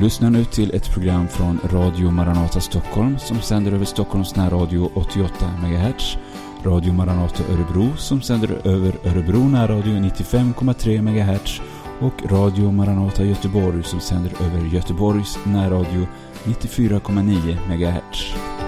lyssnar nu till ett program från Radio Maranata Stockholm som sänder över Stockholms närradio 88 MHz, Radio Maranata Örebro som sänder över Örebro närradio 95,3 MHz och Radio Maranata Göteborg som sänder över Göteborgs närradio 94,9 MHz.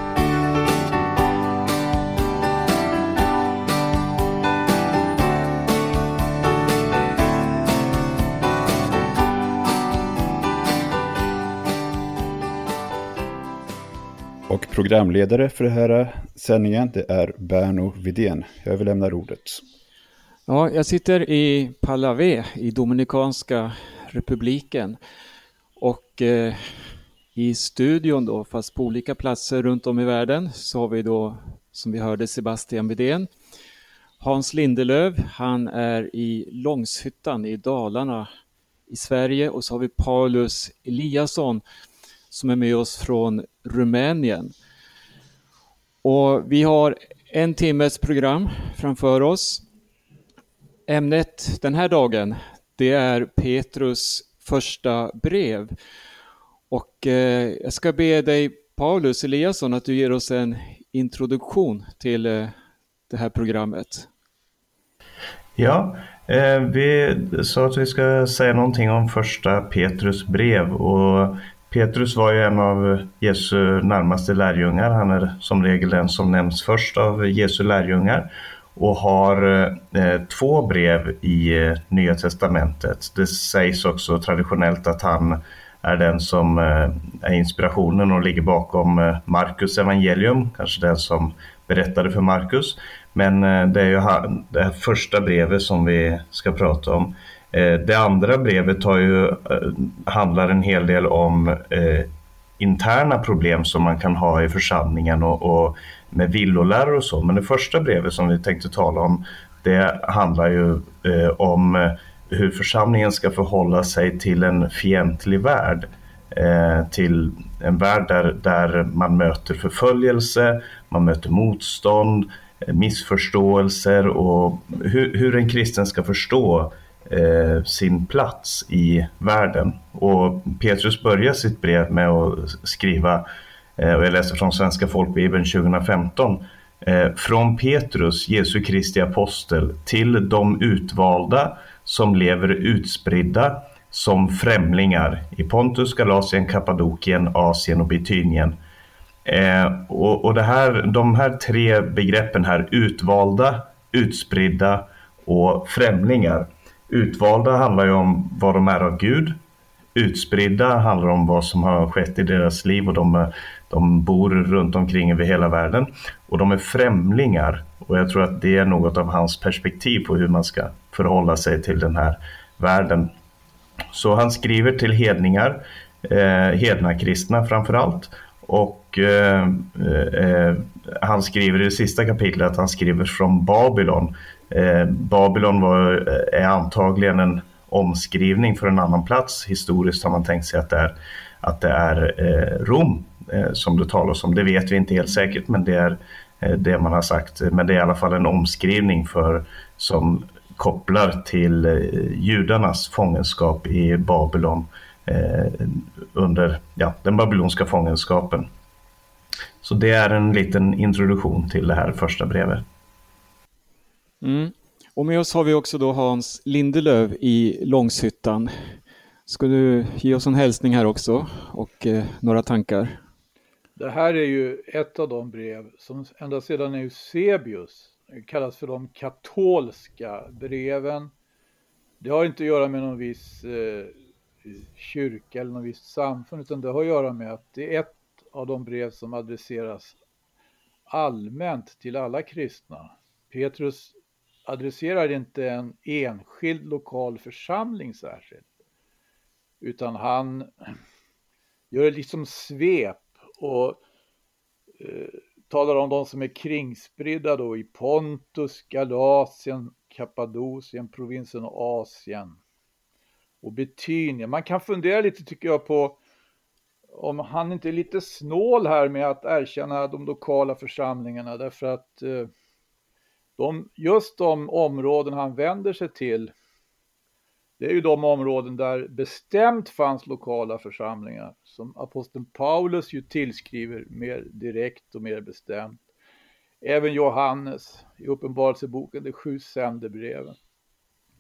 Programledare för den här sändningen det är Berno Vidén. Jag överlämnar ordet. Ja, jag sitter i Palave i Dominikanska republiken och eh, i studion då, fast på olika platser runt om i världen, så har vi då, som vi hörde, Sebastian Vidén. Hans Lindelöv, han är i Långshyttan i Dalarna i Sverige och så har vi Paulus Eliasson som är med oss från Rumänien. Och vi har en timmes program framför oss. Ämnet den här dagen, det är Petrus första brev. Och eh, jag ska be dig, Paulus Eliasson, att du ger oss en introduktion till eh, det här programmet. Ja, eh, vi sa att vi ska säga någonting om första Petrus brev och Petrus var ju en av Jesu närmaste lärjungar. Han är som regel den som nämns först av Jesu lärjungar och har eh, två brev i eh, Nya Testamentet. Det sägs också traditionellt att han är den som eh, är inspirationen och ligger bakom eh, Markus evangelium, kanske den som berättade för Markus. Men eh, det är ju det första brevet som vi ska prata om. Eh, det andra brevet har ju, eh, handlar en hel del om eh, interna problem som man kan ha i församlingen och, och med villolärare och så. Men det första brevet som vi tänkte tala om, det handlar ju om hur församlingen ska förhålla sig till en fientlig värld. Eh, till en värld där, där man möter förföljelse, man möter motstånd, missförståelser och hur, hur en kristen ska förstå eh, sin plats i världen. Och Petrus börjar sitt brev med att skriva, eh, och jag läser från Svenska folkbibeln 2015, eh, från Petrus, Jesu Kristi apostel, till de utvalda som lever utspridda som främlingar i Pontus, Galatien, Kappadokien, Asien och Bitynien. Eh, och, och det här, de här tre begreppen här, utvalda, utspridda och främlingar. Utvalda handlar ju om vad de är av Gud. Utspridda handlar om vad som har skett i deras liv och de, de bor runt omkring över hela världen. Och de är främlingar och jag tror att det är något av hans perspektiv på hur man ska förhålla sig till den här världen. Så han skriver till hedningar, eh, hedna kristna framför allt. Och eh, eh, eh, han skriver i det sista kapitlet att han skriver från Babylon. Eh, Babylon var, eh, är antagligen en omskrivning för en annan plats. Historiskt har man tänkt sig att det är, att det är eh, Rom som det talas om. Det vet vi inte helt säkert men det är det man har sagt. Men det är i alla fall en omskrivning för som kopplar till judarnas fångenskap i Babylon under ja, den babylonska fångenskapen. Så det är en liten introduktion till det här första brevet. Mm. Och med oss har vi också då Hans Lindelöv i Långshyttan. Ska du ge oss en hälsning här också och eh, några tankar? Det här är ju ett av de brev som ända sedan Eusebius kallas för de katolska breven. Det har inte att göra med någon viss eh, kyrka eller någon viss samfund utan det har att göra med att det är ett av de brev som adresseras allmänt till alla kristna. Petrus adresserar inte en enskild lokal församling särskilt utan han gör liksom svep och eh, talar om de som är kringspridda då i Pontus, Galatien, Kappadokien, provinsen Asien och Betynien. Man kan fundera lite tycker jag på om han inte är lite snål här med att erkänna de lokala församlingarna därför att eh, de, just de områden han vänder sig till det är ju de områden där bestämt fanns lokala församlingar som aposteln Paulus ju tillskriver mer direkt och mer bestämt. Även Johannes i Uppenbarelseboken, de sju sändebreven.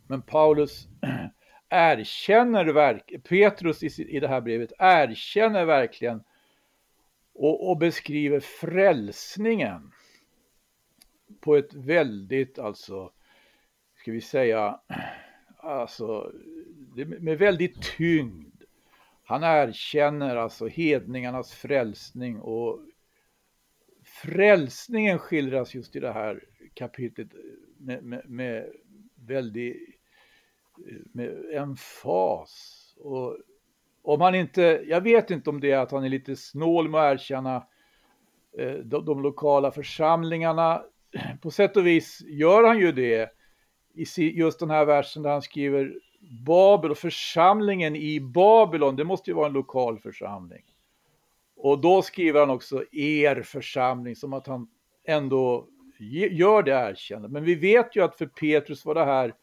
Men Paulus erkänner verkligen, Petrus i, det här brevet erkänner verkligen och, och beskriver frälsningen på ett väldigt, alltså, ska vi säga, alltså, med väldigt tyngd. Han erkänner alltså hedningarnas frälsning och frälsningen skildras just i det här kapitlet med, med, med väldigt med emfas. Och om han inte, jag vet inte om det är att han är lite snål med att erkänna eh, de, de, lokala församlingarna. På sätt och vis gör han ju det i just den här versen där han skriver Babel och församlingen i Babylon, det måste ju vara en lokal församling. Och då skriver han också er församling som att han ändå gör det erkännandet. Men vi vet ju att för Petrus var det här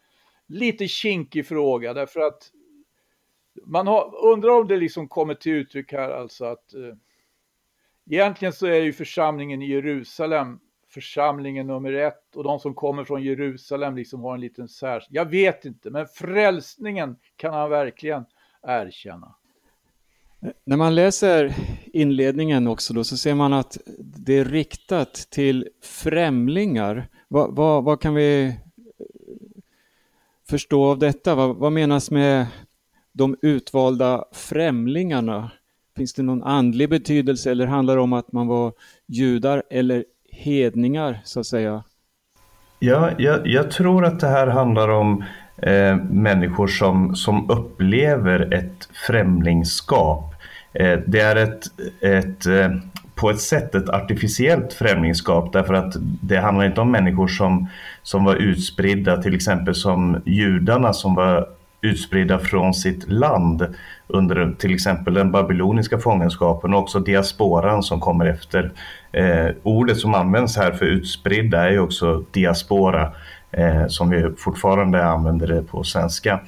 lite kinkig fråga därför att man har, undrar om det liksom kommer till uttryck här alltså att eh, egentligen så är ju församlingen i Jerusalem församlingen nummer ett och de som kommer från Jerusalem liksom har en liten särs... Jag vet inte, men frälsningen kan han verkligen erkänna. När man läser inledningen också då så ser man att det är riktat till främlingar. Vad, vad, vad kan vi eh, förstå av detta? Vad, vad menas med de utvalda främlingarna? Finns det någon andlig betydelse eller handlar det om att man var judar eller hedningar så att säga? Ja, jag, jag tror att det här handlar om eh, människor som, som upplever ett främlingskap. Eh, det är ett, ett eh, på ett sätt ett artificiellt främlingskap därför att det handlar inte om människor som, som var utspridda, till exempel som judarna som var utspridda från sitt land under till exempel den babyloniska fångenskapen och också diasporan som kommer efter. Eh, ordet som används här för utspridda är ju också diaspora eh, som vi fortfarande använder det på svenska.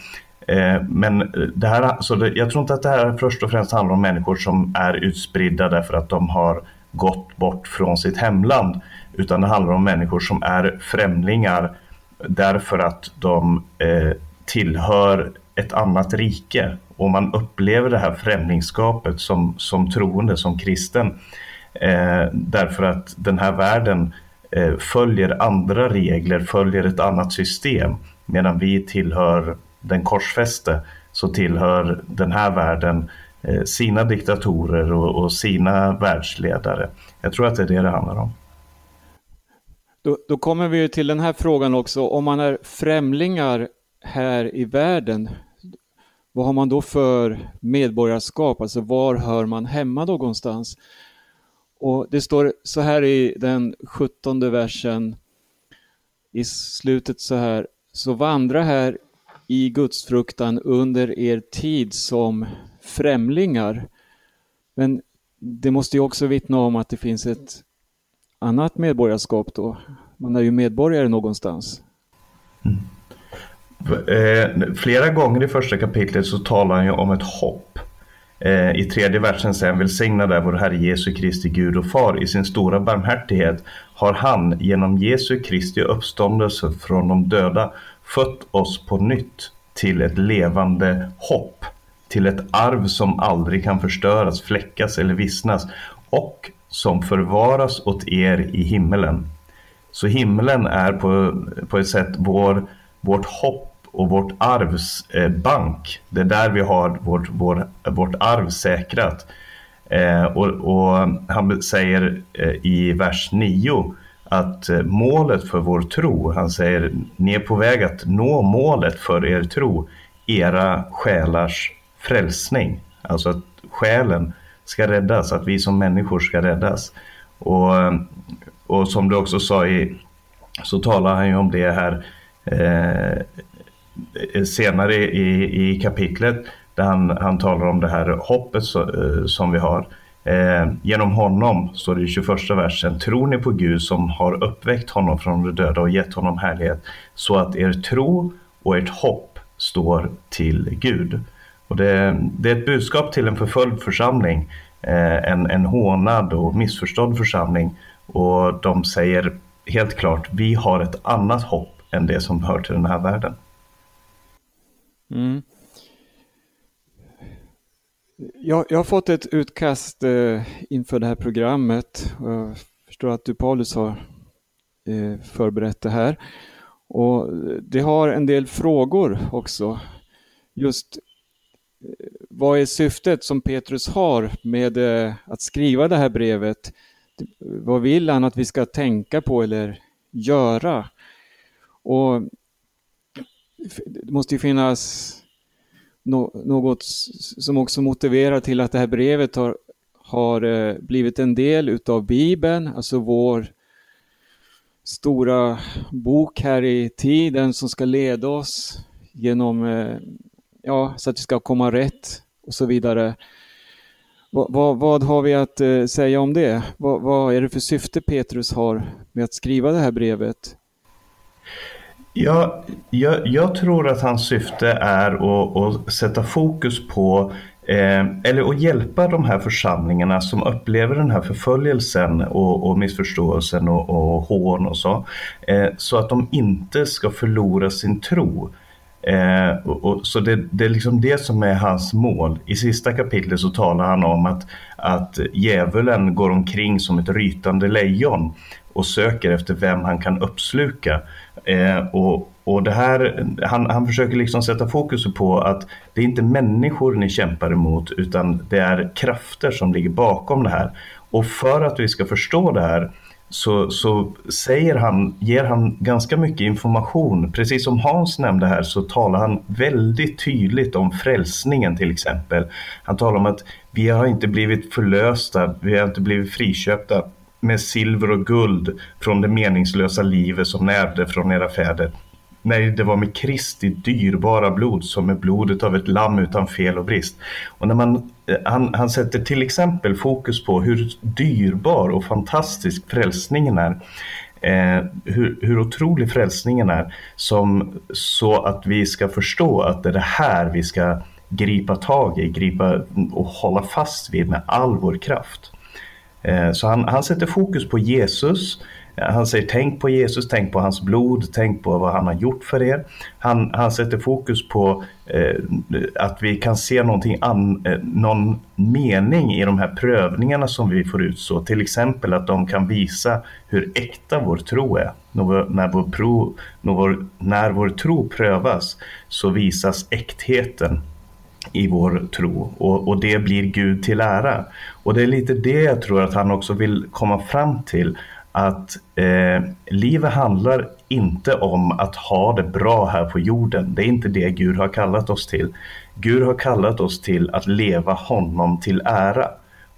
Eh, men det här, så det, jag tror inte att det här först och främst handlar om människor som är utspridda därför att de har gått bort från sitt hemland. Utan det handlar om människor som är främlingar därför att de eh, tillhör ett annat rike. Och man upplever det här främlingskapet som, som troende, som kristen. Eh, därför att den här världen eh, följer andra regler, följer ett annat system. Medan vi tillhör den korsfäste så tillhör den här världen eh, sina diktatorer och, och, sina världsledare. Jag tror att det är det det handlar om. Då, då kommer vi till den här frågan också. Om man är främlingar här i världen, vad har man då för medborgarskap? Alltså var hör man hemma någonstans? Och det står så här i den sjuttonde versen i slutet så här. Så vandra här i gudsfruktan under er tid som främlingar. Men det måste ju också vittna om att det finns ett annat medborgarskap då. Man är ju medborgare någonstans. Mm. Eh, flera gånger i första kapitlet så talar han ju om ett hopp. Eh, I tredje versen säger han välsignad är vår Herre Jesu Kristi Gud och Far. I sin stora barmhärtighet har han genom Jesu Kristi uppståndelse från de döda fött oss på nytt till ett levande hopp, till ett arv som aldrig kan förstöras, fläckas eller vissnas och som förvaras åt er i himmelen. Så himlen är på, på ett sätt vår, vårt hopp och vårt arvs eh, bank. Det är där vi har vårt, vår, vårt arv säkrat. Eh, och, och, han säger eh, i vers 9 att eh, målet för vår tro, han säger ni är på väg att nå målet för er tro, era själars frälsning. Alltså att själen ska räddas, att vi som människor ska räddas. Och, och som du också sa i, så talar han ju om det här eh, Eh, senare i, i kapitlet där han, han talar om det här hoppet så, eh, som vi har. Eh, genom honom, står det i 21 versen, tror ni på Gud som har uppväckt honom från de döda och gett honom härlighet, så att er tro och ert hopp står till Gud. Och det, det är ett budskap till en förföljd församling, eh, en, en hånad och missförstådd församling. Och de säger helt klart, vi har ett annat hopp än det som hör till den här världen. Mm. Jag, jag, har fått ett utkast eh, inför det här programmet. Jag förstår att du Paulus har eh, förberett det här. Och det har en del frågor också. Just eh, vad är syftet som Petrus har med eh, att skriva det här brevet? Vad vill han att vi ska tänka på eller göra? Och det måste ju finnas något som också motiverar till att det här brevet har, har eh, blivit en del utav Bibeln, alltså vår stora bok här i tiden som ska leda oss genom, eh, ja, så att vi ska komma rätt och så vidare. Vad, vad, vad har vi att eh, säga om det? Vad, vad är det för syfte Petrus har med att skriva det här brevet? Ja, jag, jag, tror att hans syfte är att, att sätta fokus på eh, eller att hjälpa de här församlingarna som upplever den här förföljelsen och, och missförståelsen och, och hån och så. Eh, så att de inte ska förlora sin tro. Eh, och, och, så det, det, är liksom det som är hans mål. I sista kapitlet så talar han om att, att djävulen går omkring som ett rytande lejon och söker efter vem han kan uppsluka. Eh, och, och det här, han, han försöker liksom sätta fokus på att det är inte människor ni kämpar emot utan det är krafter som ligger bakom det här. Och för att vi ska förstå det här så, så säger han, ger han ganska mycket information. Precis som Hans nämnde här så talar han väldigt tydligt om frälsningen till exempel. Han talar om att vi har inte blivit förlösta, vi har inte blivit friköpta med silver och guld från det meningslösa livet som ni ärvde från era fäder. Nej, det var med Kristi dyrbara blod som med blodet av ett lamm utan fel och brist. Och när man, eh, han, han sätter till exempel fokus på hur dyrbar och fantastisk frälsningen är. Eh, hur, hur otrolig frälsningen är. Som, så att vi ska förstå att det är det här vi ska gripa tag i, gripa och hålla fast vid med all vår kraft. Eh, så han, han sätter fokus på Jesus. Eh, han säger tänk på Jesus, tänk på hans blod, tänk på vad han har gjort för er. Han, han sätter fokus på eh, att vi kan se någonting an, eh, någon mening i de här prövningarna som vi får utstå. Till exempel att de kan visa hur äkta vår tro är. När, när, vår, pro, när, vår, när vår tro prövas så visas äktheten i vår tro och, och det blir Gud till ära. Och det är lite det jag tror att han också vill komma fram till att eh, livet handlar inte om att ha det bra här på jorden. Det är inte det Gud har kallat oss till. Gud har kallat oss till att leva honom till ära.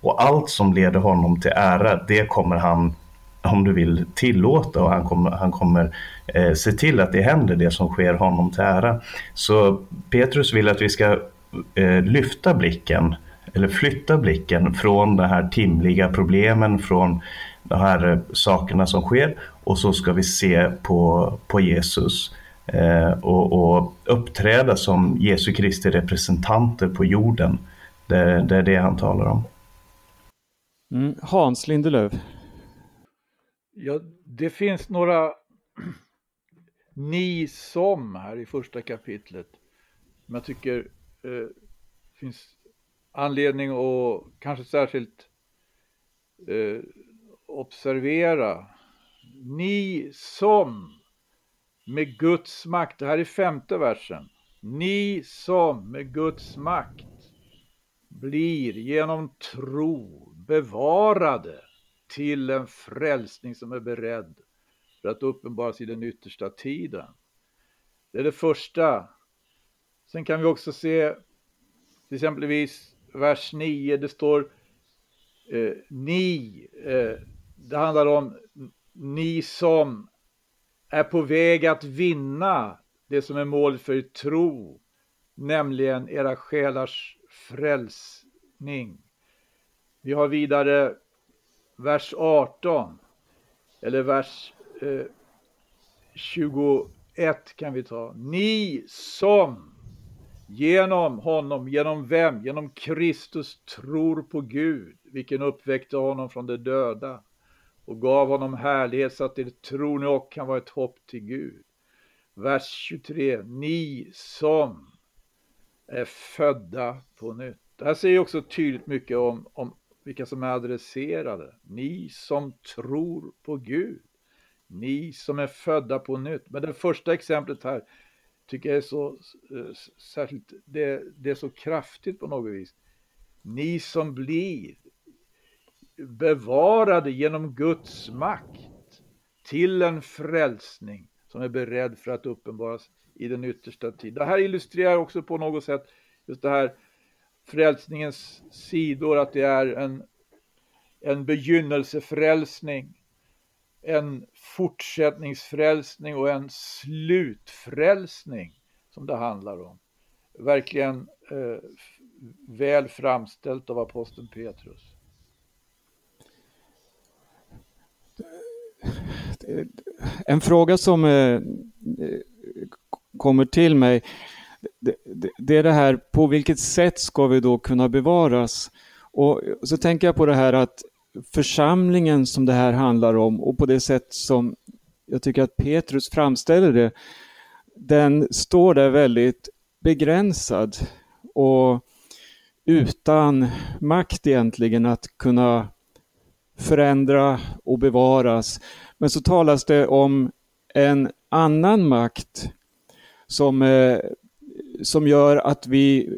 Och allt som leder honom till ära, det kommer han, om du vill, tillåta och han kommer, han kommer eh, se till att det händer det som sker honom till ära. Så Petrus vill att vi ska lyfta blicken eller flytta blicken från de här timliga problemen, från de här eh, sakerna som sker och så ska vi se på, på Jesus eh, och, och, uppträda som Jesu Kristi representanter på jorden. Det, det är det han talar om. Mm. Hans Lindelöf. Ja, det finns några ni som här i första kapitlet. Men jag tycker eh, finns anledning att kanske särskilt eh, observera. Ni som med Guds makt, det här är femte versen. Ni som med Guds makt blir genom tro bevarade till en frälsning som är beredd för att uppenbaras i den yttersta tiden. Det är det första. Sen kan vi också se till exempelvis vers 9, det står eh, ni, eh, det handlar om ni som är på väg att vinna det som är mål för tro, nämligen era själars frälsning. Vi har vidare vers 18, eller vers eh, 21 kan vi ta. Ni som Genom honom, genom vem? Genom Kristus tror på Gud, vilken uppväckte honom från de döda och gav honom härlighet så att det tror ni och kan vara ett hopp till Gud. Vers 23. Ni som är födda på nytt. Det här säger också tydligt mycket om, om vilka som är adresserade. Ni som tror på Gud. Ni som är födda på nytt. Men det första exemplet här tycker jag är så eh, särskilt, det, det är så kraftigt på något vis. Ni som blir bevarade genom Guds makt till en frälsning som är beredd för att uppenbaras i den yttersta tid. Det här illustrerar också på något sätt just det här frälsningens sidor, att det är en, en begynnelsefrälsning, en fortsättningsfrälsning och en slutfrälsning som det handlar om. Verkligen eh, väl framställt av aposteln Petrus. En fråga som eh, kommer till mig, det, det, är det här på vilket sätt ska vi då kunna bevaras? Och så tänker jag på det här att församlingen som det här handlar om och på det sätt som jag tycker att Petrus framställer det, den står där väldigt begränsad och utan makt egentligen att kunna förändra och bevaras. Men så talas det om en annan makt som, eh, som gör att vi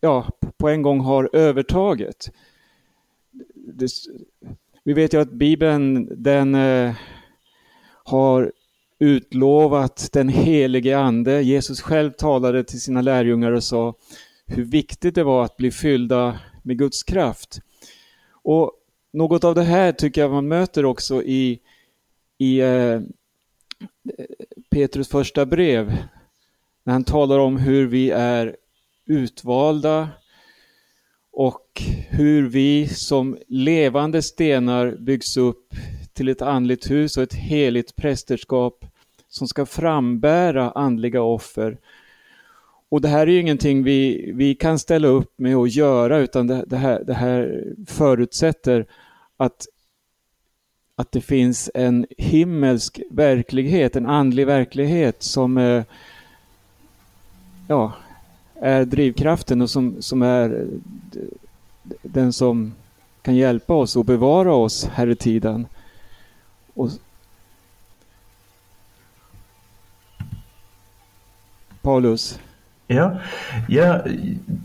ja, på en gång har övertaget. Det, vi vet ju att Bibeln den eh, har utlovat den helige Ande. Jesus själv talade till sina lärjungar och sa hur viktigt det var att bli fyllda med Guds kraft. Och något av det här tycker jag man möter också i, i eh, Petrus första brev. När han talar om hur vi är utvalda och hur vi som levande stenar byggs upp till ett andligt hus och ett heligt prästerskap som ska frambära andliga offer. Och det här är ju ingenting vi, vi kan ställa upp med och göra utan det, det, här, det här förutsätter att, att det finns en himmelsk verklighet, en andlig verklighet som ja, är drivkraften och som, som är eh, den som kan hjälpa oss och bevara oss här i tiden. Och Paulus? Ja, ja,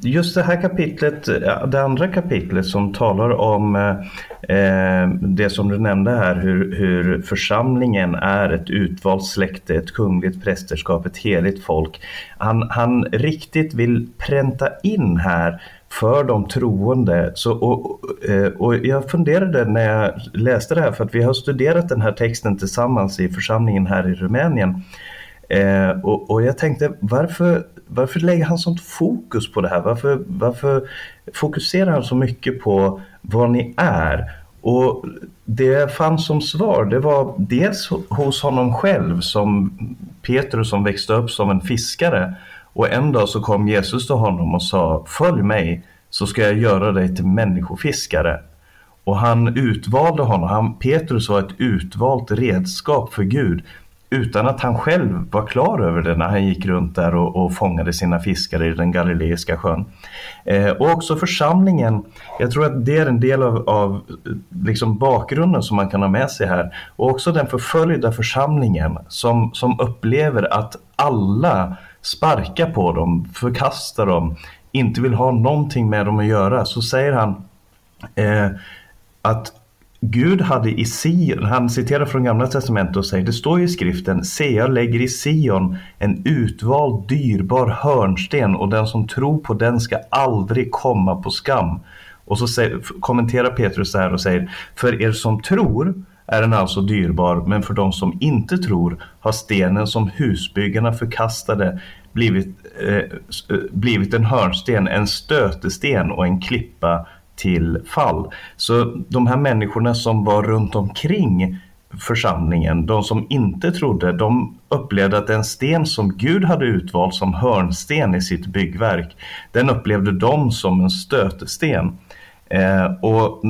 just det här kapitlet, eh, det andra kapitlet som talar om eh, eh, det som du nämnde här, hur, hur församlingen är ett utvalt släkte, ett kungligt prästerskap, ett heligt folk. Han, han riktigt vill pränta in här för de troende. Så, och, eh, och jag funderade när jag läste det här, för att vi har studerat den här texten tillsammans i församlingen här i Rumänien. Eh, och, och, jag tänkte varför, varför lägger han sånt fokus på det här? Varför, varför fokuserar han så mycket på vad ni är? Och det jag fann som svar det var dels hos honom själv som Petrus som växte upp som en fiskare och en dag så kom Jesus till honom och sa följ mig så ska jag göra dig till människofiskare. Och han utvalde honom, han, Petrus var ett utvalt redskap för Gud utan att han själv var klar över det när han gick runt där och, och fångade sina fiskar i den galileiska sjön. Eh, och också församlingen, jag tror att det är en del av, av liksom bakgrunden som man kan ha med sig här. Och också den förföljda församlingen som, som upplever att alla sparkar på dem, förkastar dem, inte vill ha någonting med dem att göra. Så säger han eh, att Gud hade i Sion, han citerar från Gamla Testamentet och säger, det står i skriften, se jag lägger i Sion en utvald dyrbar hörnsten och den som tror på den ska aldrig komma på skam. Och så säger, kommenterar Petrus det här och säger, för er som tror är den alltså dyrbar, men för de som inte tror har stenen som husbyggarna förkastade blivit, eh, eh blivit en hörnsten, en stötesten och en klippa till fall. Så de här människorna som var runt omkring församlingen, de som inte trodde, de upplevde att den sten som Gud hade utvalt som hörnsten i sitt byggverk, den upplevde de som en stötesten. Eh, och,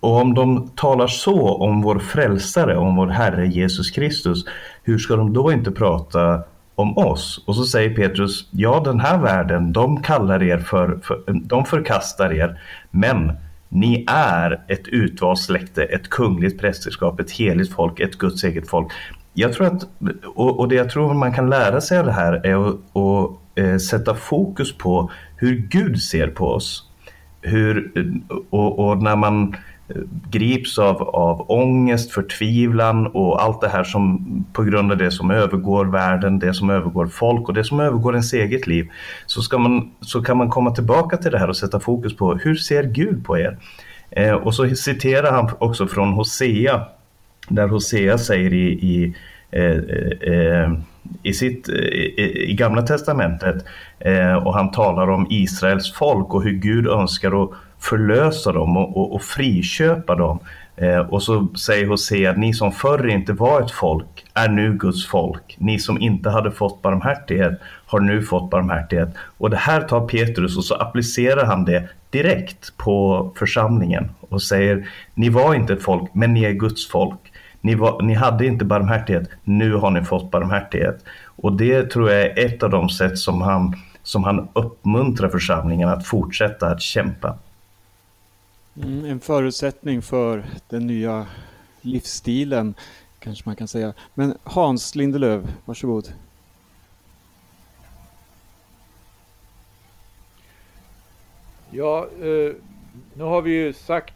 och om de talar så om vår frälsare, om vår Herre Jesus Kristus, hur ska de då inte prata om oss? Och så säger Petrus, ja den här världen, de kallar er för, för de förkastar er, men ni är ett utvalt släkte, ett kungligt prästerskap, ett heligt folk, ett Guds eget folk. Jag tror att, och, det jag tror man kan lära sig av det här är att, att eh, sätta fokus på hur Gud ser på oss. Hur, och, och när man grips av, av ångest, förtvivlan och allt det här som på grund av det som övergår världen, det som övergår folk och det som övergår ens eget liv. Så, ska man, så kan man komma tillbaka till det här och sätta fokus på hur ser Gud på er? Eh, och så citerar han också från Hosea, där Hosea säger i, i eh, eh, i, sitt, eh, i, i Gamla Testamentet eh, och han talar om Israels folk och hur Gud önskar att förlösa dem och, och, och friköpa dem. Eh, och så säger Hosea, ni som förr inte var ett folk är nu Guds folk. Ni som inte hade fått barmhärtighet har nu fått barmhärtighet. Och det här tar Petrus och så applicerar han det direkt på församlingen och säger, ni var inte ett folk, men ni är Guds folk. Ni, var, ni hade inte barmhärtighet, nu har ni fått barmhärtighet. Och det tror jag är ett av de sätt som han, som han uppmuntrar församlingen att fortsätta att kämpa. Mm, en förutsättning för den nya livsstilen kanske man kan säga. Men Hans Lindelöf, varsågod. Ja, eh, nu har vi ju sagt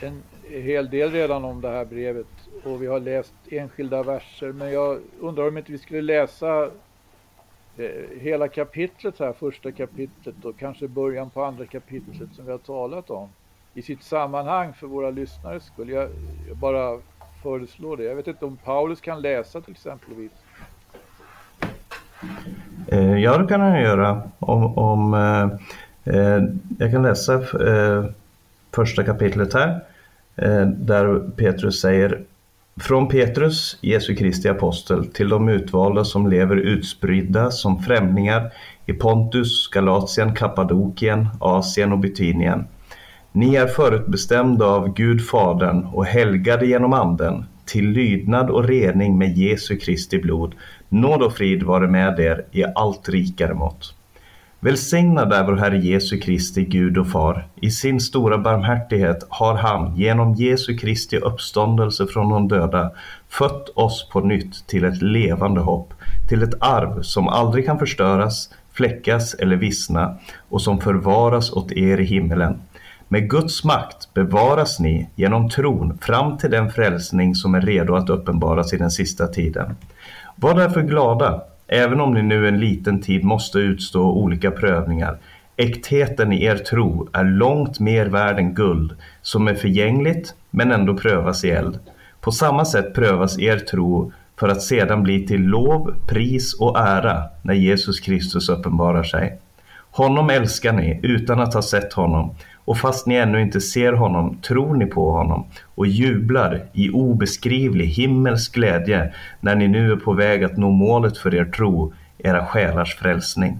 en hel del redan om det här brevet och vi har läst enskilda verser men jag undrar om inte vi skulle läsa eh, hela kapitlet här, första kapitlet och kanske början på andra kapitlet som vi har talat om i sitt sammanhang för våra lyssnares skull. Jag, jag bara föreslår det. Jag vet inte om Paulus kan läsa till exempelvis. Eh, ja, det kan han göra. Om, om eh, eh, jag kan läsa eh, första kapitlet här. Eh, där Petrus säger Från Petrus, Jesu Kristi apostel, till de utvalda som lever utspridda som främlingar i Pontus, Galatien, Kappadokien, Asien och Bitynien ni är förutbestämda av Gud Fadern och helgade genom Anden till lydnad och rening med Jesu Kristi blod. Nåd och frid vare med er i allt rikare mått. Välsignad är vår Herre Jesu Kristi Gud och Far. I sin stora barmhärtighet har han genom Jesu Kristi uppståndelse från de döda fött oss på nytt till ett levande hopp, till ett arv som aldrig kan förstöras, fläckas eller vissna och som förvaras åt er i himmelen med Guds makt bevaras ni genom tron fram till den frälsning som är redo att uppenbaras i den sista tiden. Var därför glada, även om ni nu en liten tid måste utstå olika prövningar. Äktheten i er tro är långt mer värd än guld, som är förgängligt men ändå prövas i eld. På samma sätt prövas er tro för att sedan bli till lov, pris och ära när Jesus Kristus uppenbarar sig. Honom älskar ni utan att ha sett honom och fast ni ännu inte ser honom tror ni på honom och jublar i obeskrivlig himmelsk glädje när ni nu är på väg att nå målet för er tro, era själars frälsning.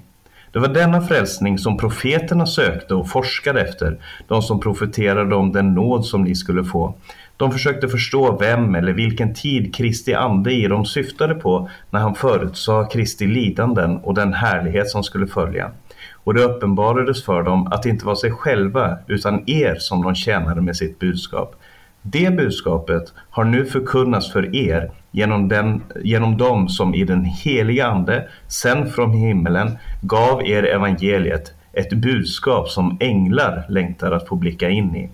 Det var denna frälsning som profeterna sökte och forskade efter, de som profeterade om den nåd som ni skulle få. De försökte förstå vem eller vilken tid Kristi ande i dem syftade på när han förutsade Kristi lidanden och den härlighet som skulle följa och det uppenbarades för dem att det inte var sig själva utan er som de tjänade med sitt budskap. Det budskapet har nu förkunnats för er genom, den, genom dem som i den heliga Ande, sänd från himmelen, gav er evangeliet, ett budskap som änglar längtar att få blicka in i.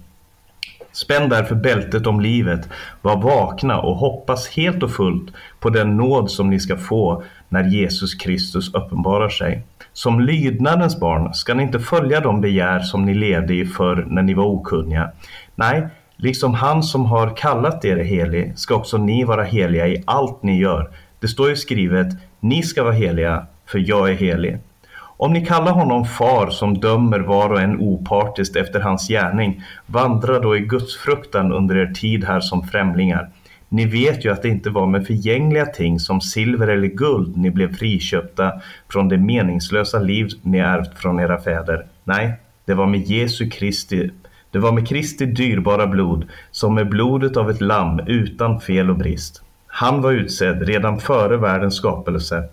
Spänn därför bältet om livet, var vakna och hoppas helt och fullt på den nåd som ni ska få när Jesus Kristus uppenbarar sig. Som lydnadens barn ska ni inte följa de begär som ni levde i förr när ni var okunniga. Nej, liksom han som har kallat er helig ska också ni vara heliga i allt ni gör. Det står ju skrivet, ni ska vara heliga, för jag är helig. Om ni kallar honom far som dömer var och en opartiskt efter hans gärning, vandra då i Guds fruktan under er tid här som främlingar. Ni vet ju att det inte var med förgängliga ting som silver eller guld ni blev friköpta från det meningslösa liv ni ärvt från era fäder. Nej, det var med Jesu Kristi det var med Kristi dyrbara blod, som med blodet av ett lamm utan fel och brist. Han var utsedd redan före världens skapelse,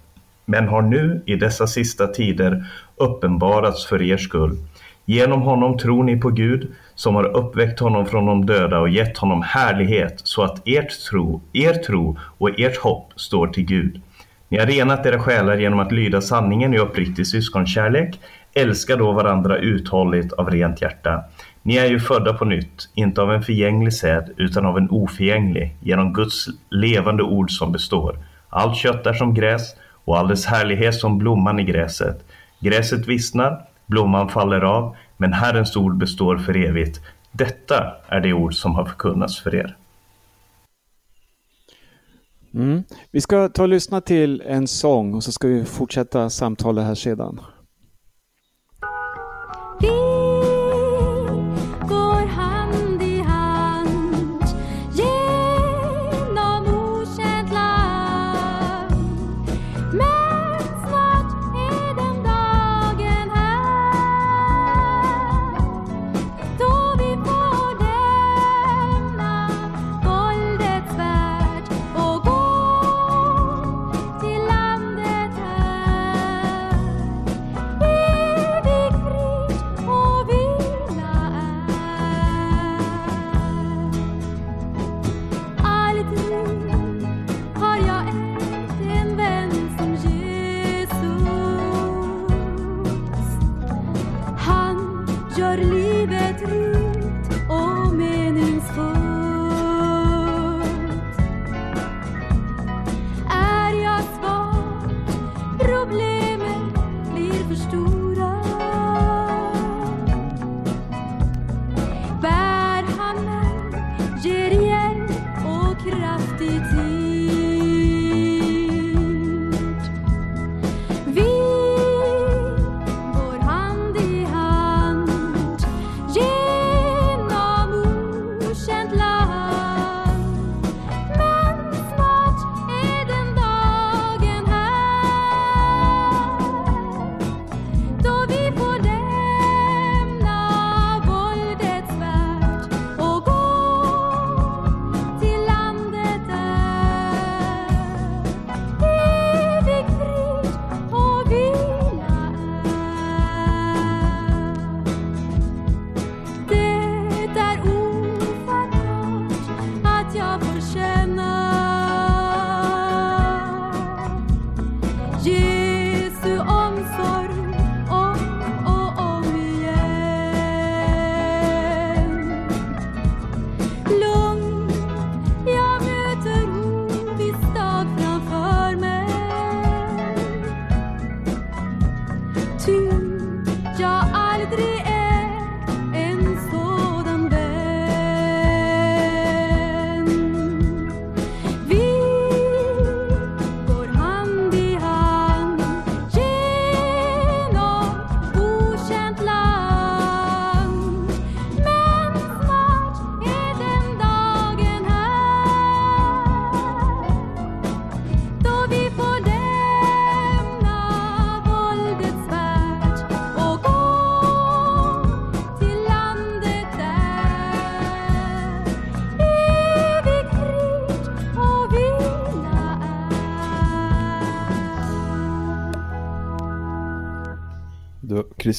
men har nu i dessa sista tider uppenbarats för er skull. Genom honom tror ni på Gud, som har uppväckt honom från de döda och gett honom härlighet, så att ert tro, er tro och ert hopp står till Gud. Ni har renat era själar genom att lyda sanningen i uppriktig syskonkärlek. Älska då varandra uthålligt av rent hjärta. Ni är ju födda på nytt, inte av en förgänglig säd, utan av en oförgänglig, genom Guds levande ord som består. Allt kött är som gräs, och all dess härlighet som blomman i gräset. Gräset vissnar, blomman faller av, men Herrens ord består för evigt. Detta är det ord som har förkunnats för er. Mm. Vi ska ta och lyssna till en sång och så ska vi fortsätta samtalet här sedan.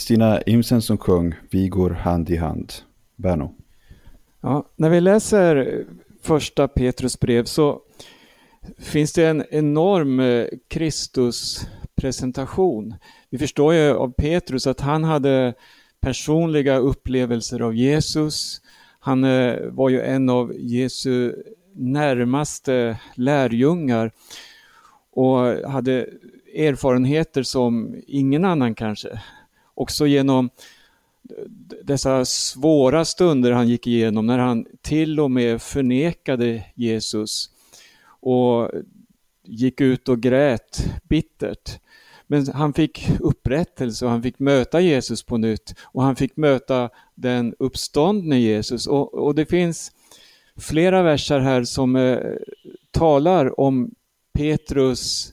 Kristina Imsen som sjöng Vi går hand i hand. Berno. Ja, när vi läser första Petrus brev så finns det en enorm eh, Kristuspresentation. Vi förstår ju av Petrus att han hade personliga upplevelser av Jesus. Han eh, var ju en av Jesu närmaste lärjungar och hade erfarenheter som ingen annan kanske också genom dessa svåra stunder han gick igenom när han till och med förnekade Jesus och gick ut och grät bittert. Men han fick upprättelse och han fick möta Jesus på nytt och han fick möta den uppståndne Jesus. Och, och det finns flera verser här som eh, talar om Petrus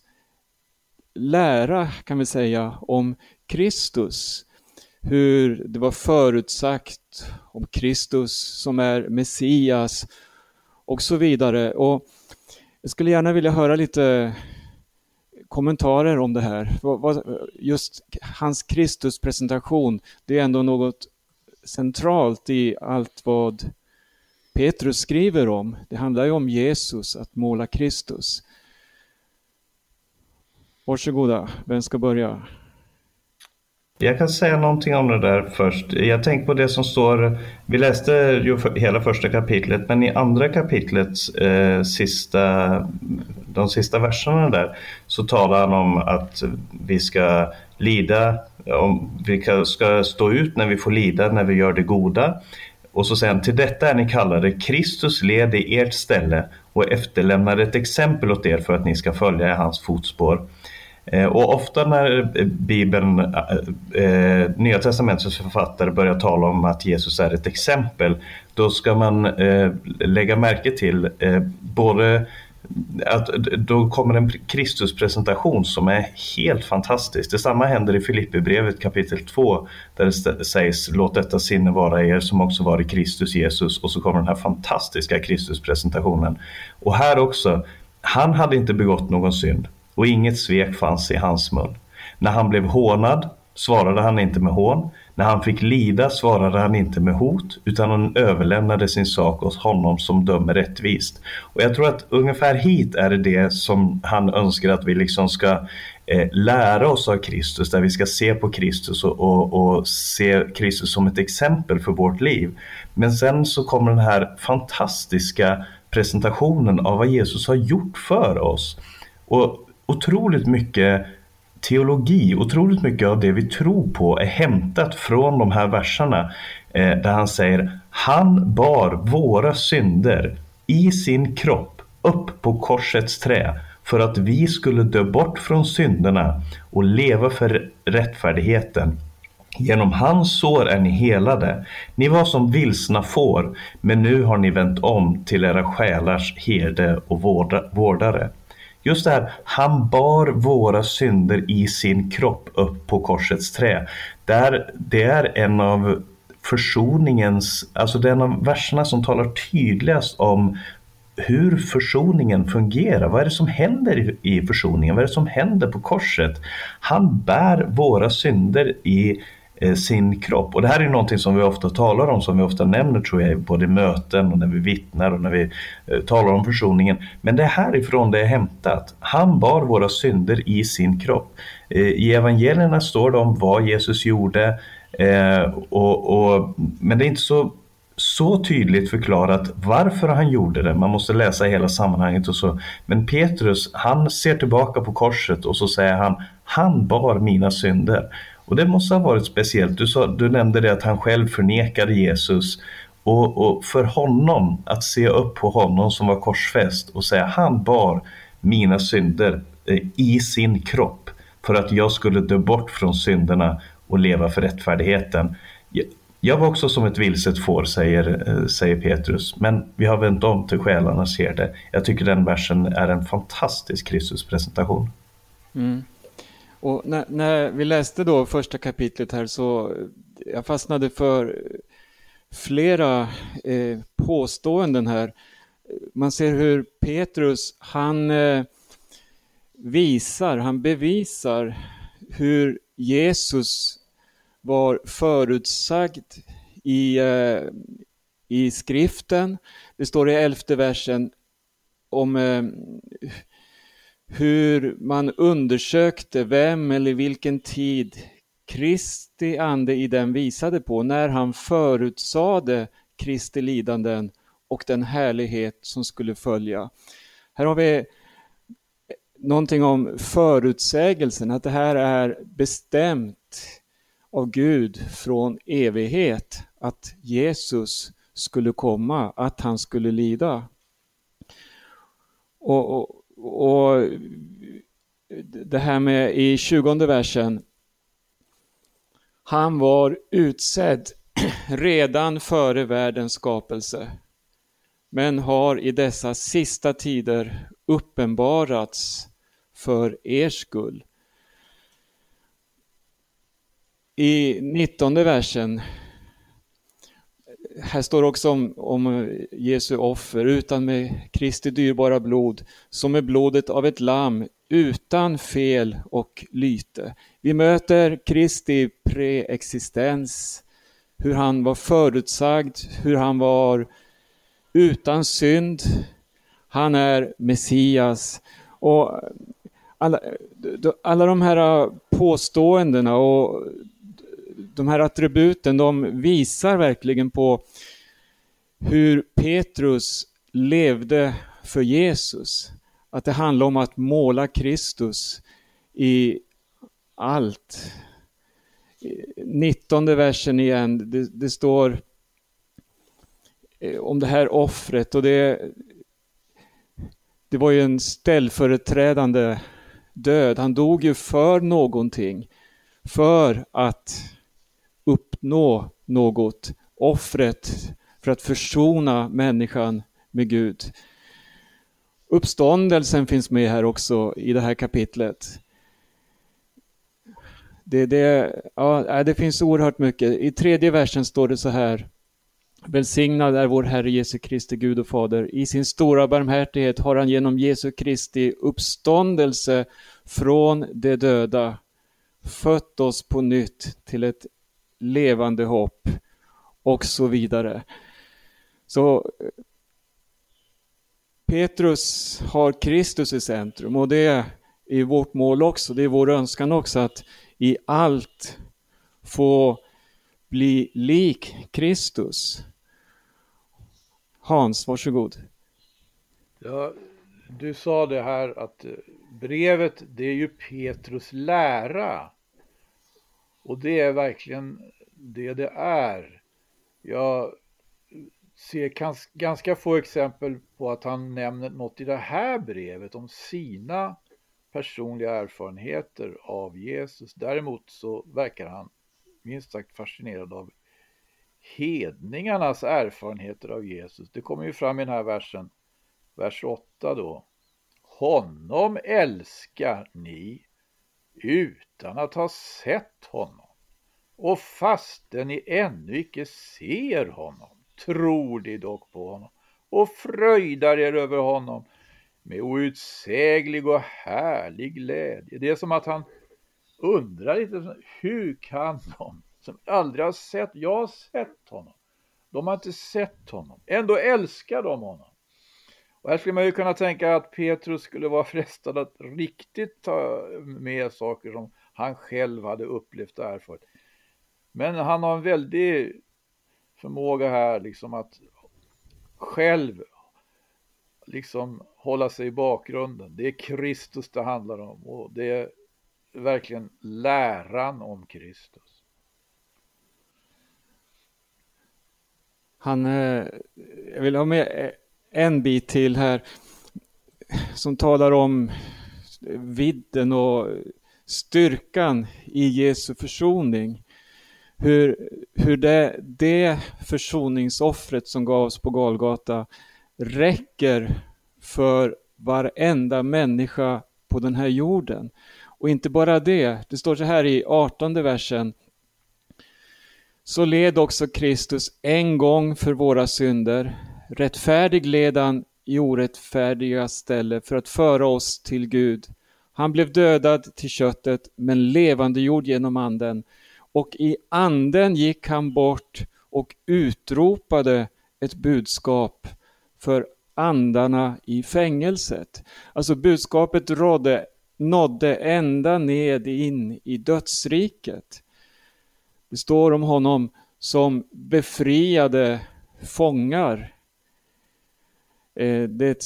lära, kan vi säga, om Kristus. Hur det var förutsagt om Kristus som är Messias och så vidare. Och jag skulle gärna vilja höra lite kommentarer om det här. Just hans Kristuspresentation, det är ändå något centralt i allt vad Petrus skriver om. Det handlar ju om Jesus, att måla Kristus. Varsågoda, vem ska börja? Jag kan säga någonting om det där först. Jag tänker på det som står, vi läste ju hela första kapitlet, men i andra kapitlets eh, sista, de sista verserna där så talar han om att vi ska lida, om vi ska stå ut när vi får lida, när vi gör det goda. Och så säger han, till detta är ni kallade, Kristus led i ert ställe och efterlämnade ett exempel åt er för att ni ska följa i hans fotspår. Eh, och ofta när eh, Bibeln, eh, eh, Nya Testamentets författare börjar tala om att Jesus är ett exempel, då ska man eh, lägga märke till eh, både att då kommer en Kristuspresentation som är helt fantastisk. Detsamma händer i Filipperbrevet kapitel 2 där det sägs låt detta sinne vara er som också var i Kristus Jesus och så kommer den här fantastiska Kristuspresentationen. Och här också, han hade inte begått någon synd och inget svek fanns i hans mun. När han blev hånad svarade han inte med hån. När han fick lida svarade han inte med hot utan han överlämnade sin sak åt honom som dömer rättvist. Och jag tror att ungefär hit är det det som han önskar att vi liksom ska eh, lära oss av Kristus, där vi ska se på Kristus och, och, och, se Kristus som ett exempel för vårt liv. Men sen så kommer den här fantastiska presentationen av vad Jesus har gjort för oss. Och otroligt mycket teologi, otroligt mycket av det vi tror på är hämtat från de här verserna eh, där han säger Han bar våra synder i sin kropp upp på korsets trä för att vi skulle dö bort från synderna och leva för rättfärdigheten. Genom hans sår är ni helade. Ni var som vilsna får, men nu har ni vänt om till era själars herde och vårdare. Just det här, han bar våra synder i sin kropp upp på korsets trä. Där, det är en av försoningens, alltså det är en av verserna som talar tydligast om hur försoningen fungerar. Vad är det som händer i försoningen? Vad är det som händer på korset? Han bär våra synder i Eh, sin kropp. Och det här är någonting som vi ofta talar om, som vi ofta nämner tror jag, både i möten och när vi vittnar och när vi eh, talar om försoningen. Men det är härifrån det är hämtat. Han bar våra synder i sin kropp. Eh, I evangelierna står det om vad Jesus gjorde, och, och, men det är inte så så tydligt förklarat varför han gjorde det. Man måste läsa hela sammanhanget och så. Men Petrus, han ser tillbaka på korset och så säger han, han bar mina synder. Och det måste ha varit speciellt. Du, sa, du nämnde det att han själv förnekade Jesus. Och, och, för honom, att se upp på honom som var korsfäst och säga han bar mina synder eh, i sin kropp för att jag skulle dö bort från synderna och leva för rättfärdigheten. Jag, var också som ett vilset får, säger, eh, säger Petrus, men vi har vänt om till själarnas herde. Jag tycker den versen är en fantastisk Kristuspresentation. Mm. Och när, när, vi läste då första kapitlet här så jag fastnade för flera eh, påståenden här. Man ser hur Petrus, han eh, visar, han bevisar hur Jesus var förutsagd i, eh, i skriften. Det står i elfte versen om eh, hur man undersökte vem eller vilken tid Kristi ande i den visade på när han förutsade Kristi lidanden och den härlighet som skulle följa. Här har vi någonting om förutsägelsen, att det här är bestämt av Gud från evighet, att Jesus skulle komma, att han skulle lida. Och, och, och det här med i 20 versen. Han var utsedd redan före världens skapelse, men har i dessa sista tider uppenbarats för er skull. I 19 versen, här står också om, om Jesu offer, utan med Kristi dyrbara blod, som är blodet av ett lamm utan fel och lyte. Vi möter Kristi preexistens, hur han var förutsagd, hur han var utan synd. Han är Messias. Och alla, alla de här påståendena och de här attributen, de visar verkligen på hur Petrus levde för Jesus. Att det handlar om att måla Kristus i allt. 19 versen igen, det, det står eh, om det här offret och det, det var ju en ställföreträdande död. Han dog ju för någonting. För att uppnå något. Offret för att försona människan med Gud. Uppståndelsen finns med här också i det här kapitlet. Det, det, ja, äh, det finns oerhört mycket. I tredje versen står det så här. Välsignad är vår Herre Jesu Kristi Gud och Fader. I sin stora barmhärtighet har han genom Jesu Kristi uppståndelse från de döda fött oss på nytt till ett levande hopp och så vidare. Så Petrus har Kristus i centrum och det är vårt mål också, det är vår önskan också att i allt få bli lik Kristus. Hans, varsågod. Ja, du sa det här att brevet det är ju Petrus lära. Och det är verkligen det det är. Jag ser ganska få exempel på att han nämner något i det här brevet om sina personliga erfarenheter av Jesus. Däremot så verkar han minst sagt fascinerad av hedningarnas erfarenheter av Jesus. Det kommer ju fram i den här versen, vers 8 då. Honom älskar ni utan att ha sett honom. Och fastän ni ännu icke ser honom, tror ni dock på honom och fröjdar er över honom med outsäglig och härlig glädje. Det är som att han undrar lite, hur kan de som aldrig har sett, jag har sett honom, de har inte sett honom, ändå älskar de honom. Och här skulle man ju kunna tänka att Petrus skulle vara frestad att riktigt ta med saker som han själv hade upplevt och erfarit. Men han har en väldig förmåga här liksom att själv liksom hålla sig i bakgrunden. Det är Kristus det handlar om och det är verkligen läran om Kristus. Han, eh, jag vill ha med eh, en bit till här som talar om vidden och styrkan i Jesu försoning. Hur, hur det, det försoningsoffret som gavs på Galgata räcker för varenda människa på den här jorden. Och inte bara det, det står så här i 18 versen. Så led också Kristus en gång för våra synder, rättfärdig led han i orättfärdiga ställe för att föra oss till Gud. Han blev dödad till köttet men levandegjord genom anden. Och i anden gick han bort och utropade ett budskap för andarna i fängelset. Alltså budskapet rådde, nådde ända ned in i dödsriket. Det står om honom som befriade fångar. Eh, det,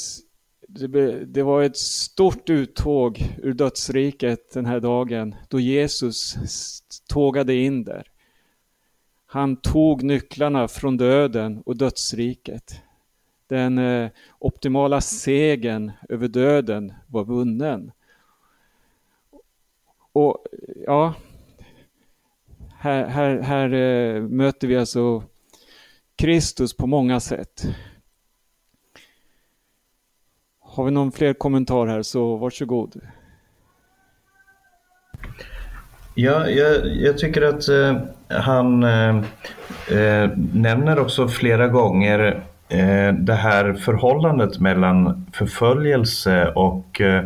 det var ett stort uttåg ur dödsriket den här dagen då Jesus tågade in där. Han tog nycklarna från döden och dödsriket. Den eh, optimala segern över döden var vunnen. och ja, här, här, här eh, möter vi alltså Kristus på många sätt. Har vi någon fler kommentar här så varsågod. Ja, jag, jag tycker att eh, han eh, eh nämner också flera gånger eh, det här förhållandet mellan förföljelse och eh,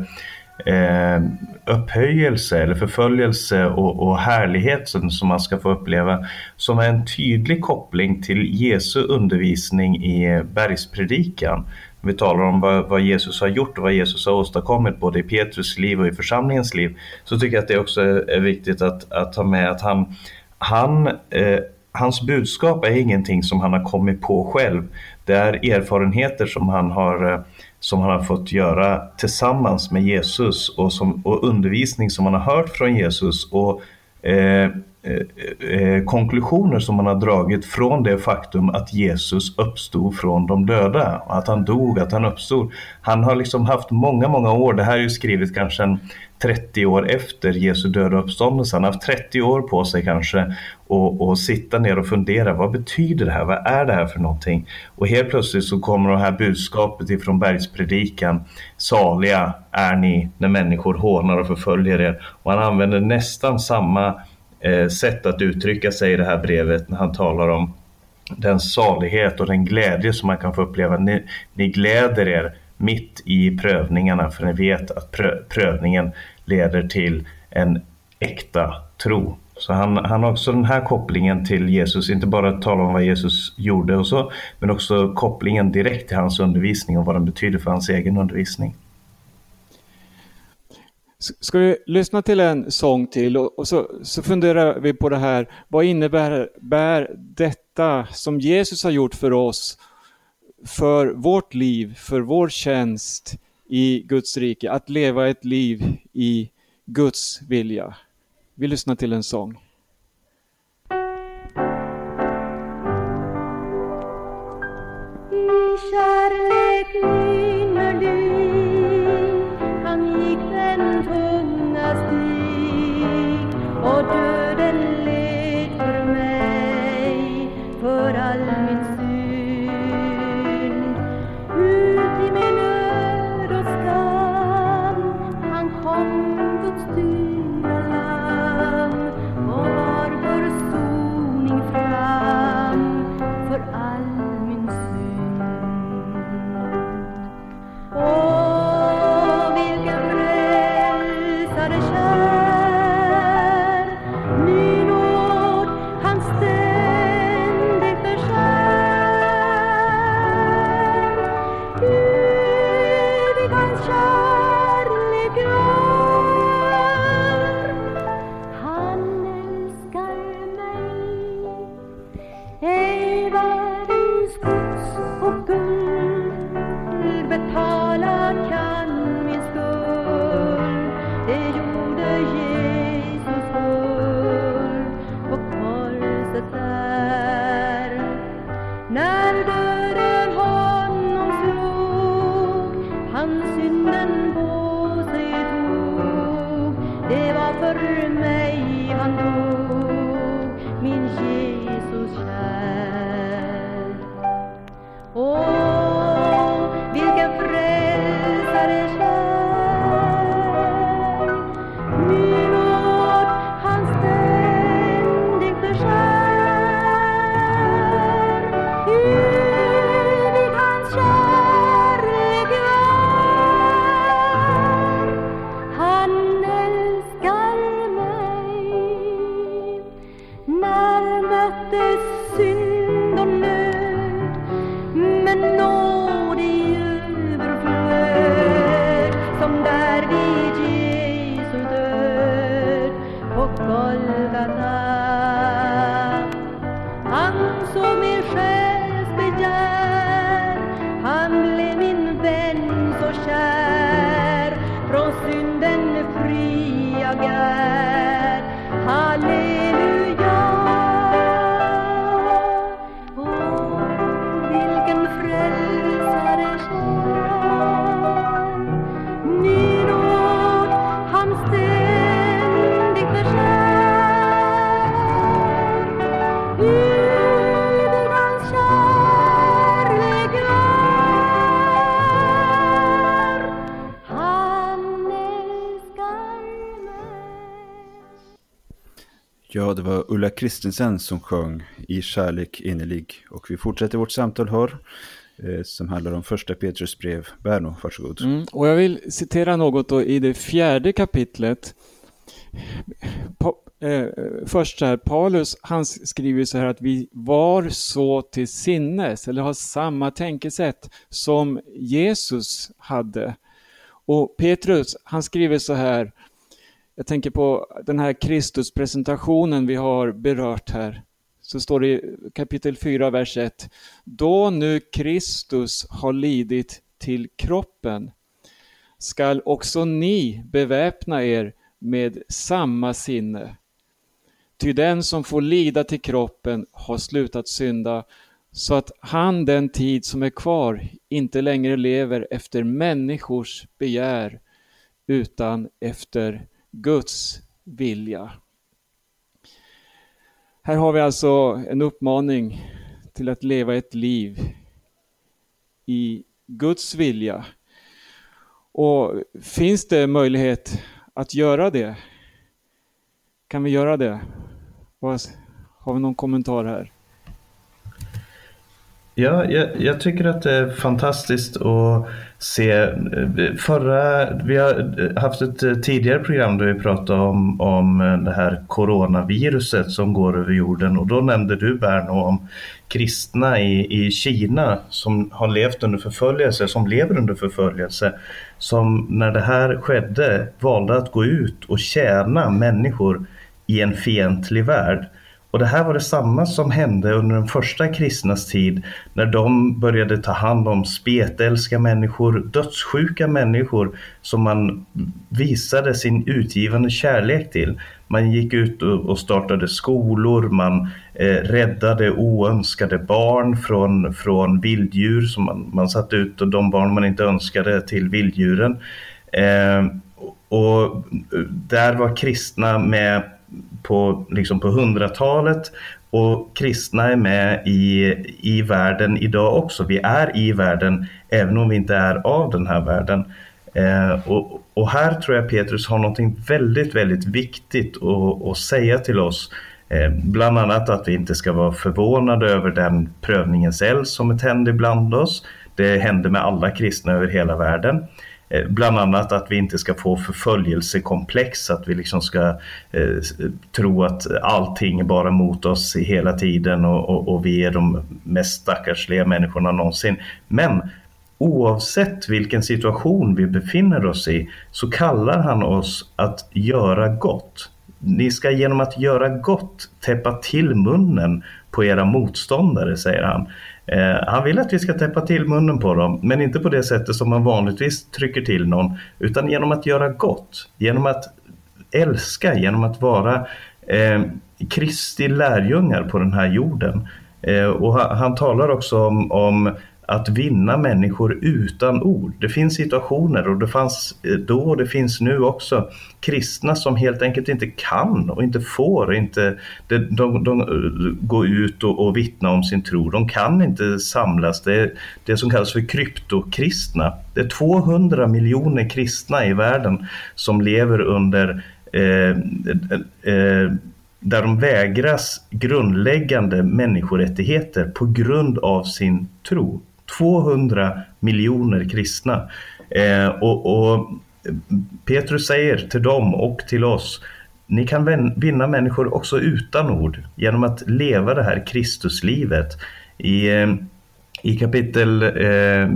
eh, upphöjelse eller förföljelse och, och härligheten som man ska få uppleva som är en tydlig koppling till Jesu undervisning i bergspredikan. Vi talar om vad, vad, Jesus har gjort och vad Jesus har åstadkommit både i Petrus liv och i församlingens liv. Så tycker jag att det också är, är viktigt att, att ta med att han, han eh, hans budskap är ingenting som han har kommit på själv. Det är erfarenheter som han har, eh, som han har fått göra tillsammans med Jesus och, som, och undervisning som han har hört från Jesus. Och eh, Eh, eh, konklusioner som man har dragit från det faktum att Jesus uppstod från de döda. Att han dog, att han uppstod. Han har liksom haft många, många år, det här är ju skrivet kanske en 30 år efter Jesu döda uppståndelse. Han har haft 30 år på sig kanske och, och sitta ner och fundera. Vad betyder det här? Vad är det här för någonting? Och helt plötsligt så kommer det här budskapet ifrån bergspredikan. Saliga är ni när människor hånar och förföljer er. Och han använder nästan samma Eh, sätt att uttrycka sig i det här brevet när han talar om den salighet och den glädje som man kan få uppleva. Ni, ni gläder er mitt i prövningarna för ni vet att prö prövningen leder till en äkta tro. Så han, han har också den här kopplingen till Jesus, inte bara att tala om vad Jesus gjorde och så, men också kopplingen direkt till hans undervisning och vad den betyder för hans egen undervisning. Ska vi lyssna till en sång till och, och så, så, funderar vi på det här. Vad innebär bär detta som Jesus har gjort för oss, för vårt liv, för vår tjänst i Guds rike, att leva ett liv i Guds vilja? Vi lyssnar till en sång. I kärlek och Ja, det var Ulla Kristensen som sjöng I kärlek innerlig. Och vi fortsätter vårt samtal här eh, som handlar om första Petrus brev. Berno, varsågod. Mm, och jag vill citera något då i det fjärde kapitlet. Pa, eh, först här, Paulus han skriver så här att vi var så till sinnes eller har samma tänkesätt som Jesus hade. Och Petrus han skriver så här jag tänker på den här Kristuspresentationen vi har berört här. Så står det i kapitel 4, vers 1. Då nu Kristus har lidit till kroppen skall också ni beväpna er med samma sinne. Ty den som får lida till kroppen har slutat synda, så att han den tid som är kvar inte längre lever efter människors begär, utan efter Guds vilja. Här har vi alltså en uppmaning till att leva ett liv i Guds vilja. Och finns det möjlighet att göra det? Kan vi göra det? Har vi någon kommentar här? Ja, jag, jag, tycker att det är fantastiskt att se. Eh, förra, vi har eh, haft ett eh, tidigare program där vi pratade om, om det här coronaviruset som går över jorden och då nämnde du Berno om kristna i, i Kina som har levt under förföljelse, som lever under förföljelse, som när det här skedde valde att gå ut och tjäna människor i en fientlig värld. Och det här var det samma som hände under den första kristnas tid när de började ta hand om spetälska människor, dödssjuka människor som man visade sin utgivande kärlek till. Man gick ut och startade skolor, man eh, räddade oönskade barn från, från vilddjur, som man, man satte ut de barn man inte önskade till vilddjuren. Eh, och där var kristna med på, liksom på 100-talet och kristna är med i, i världen idag också. Vi är i världen även om vi inte är av den här världen. Eh, och, och, här tror jag Petrus har någonting väldigt, väldigt viktigt att, att säga till oss. Eh, bland annat att vi inte ska vara förvånade över den prövningens eld som är tänd ibland oss. Det händer med alla kristna över hela världen. Eh, bland annat att vi inte ska få förföljelsekomplex, att vi liksom ska eh, tro att allting är bara mot oss hela tiden och, och, och vi är de mest stackarsliga människorna någonsin. Men oavsett vilken situation vi befinner oss i så kallar han oss att göra gott. Ni ska genom att göra gott täppa till munnen på era motståndare, säger han. Eh, han vill att vi ska täppa till munnen på dem, men inte på det sättet som man vanligtvis trycker till någon, utan genom att göra gott, genom att älska, genom att vara eh, Kristi lärjungar på den här jorden. Eh, och han, han, talar också om, om att vinna människor utan ord. Det finns situationer och det fanns eh, då och det finns nu också kristna som helt enkelt inte kan och inte får inte de, de, de eh, gå ut och, och vittna om sin tro. De kan inte samlas. Det är det som kallas för kryptokristna. Det är 200 miljoner kristna i världen som lever under eh, eh, där de vägras grundläggande människorättigheter på grund av sin tro. 200 miljoner kristna. Eh, och, och Petrus säger till dem och till oss ni kan vinna människor också utan ord genom att leva det här Kristuslivet. I, eh, i kapitel eh,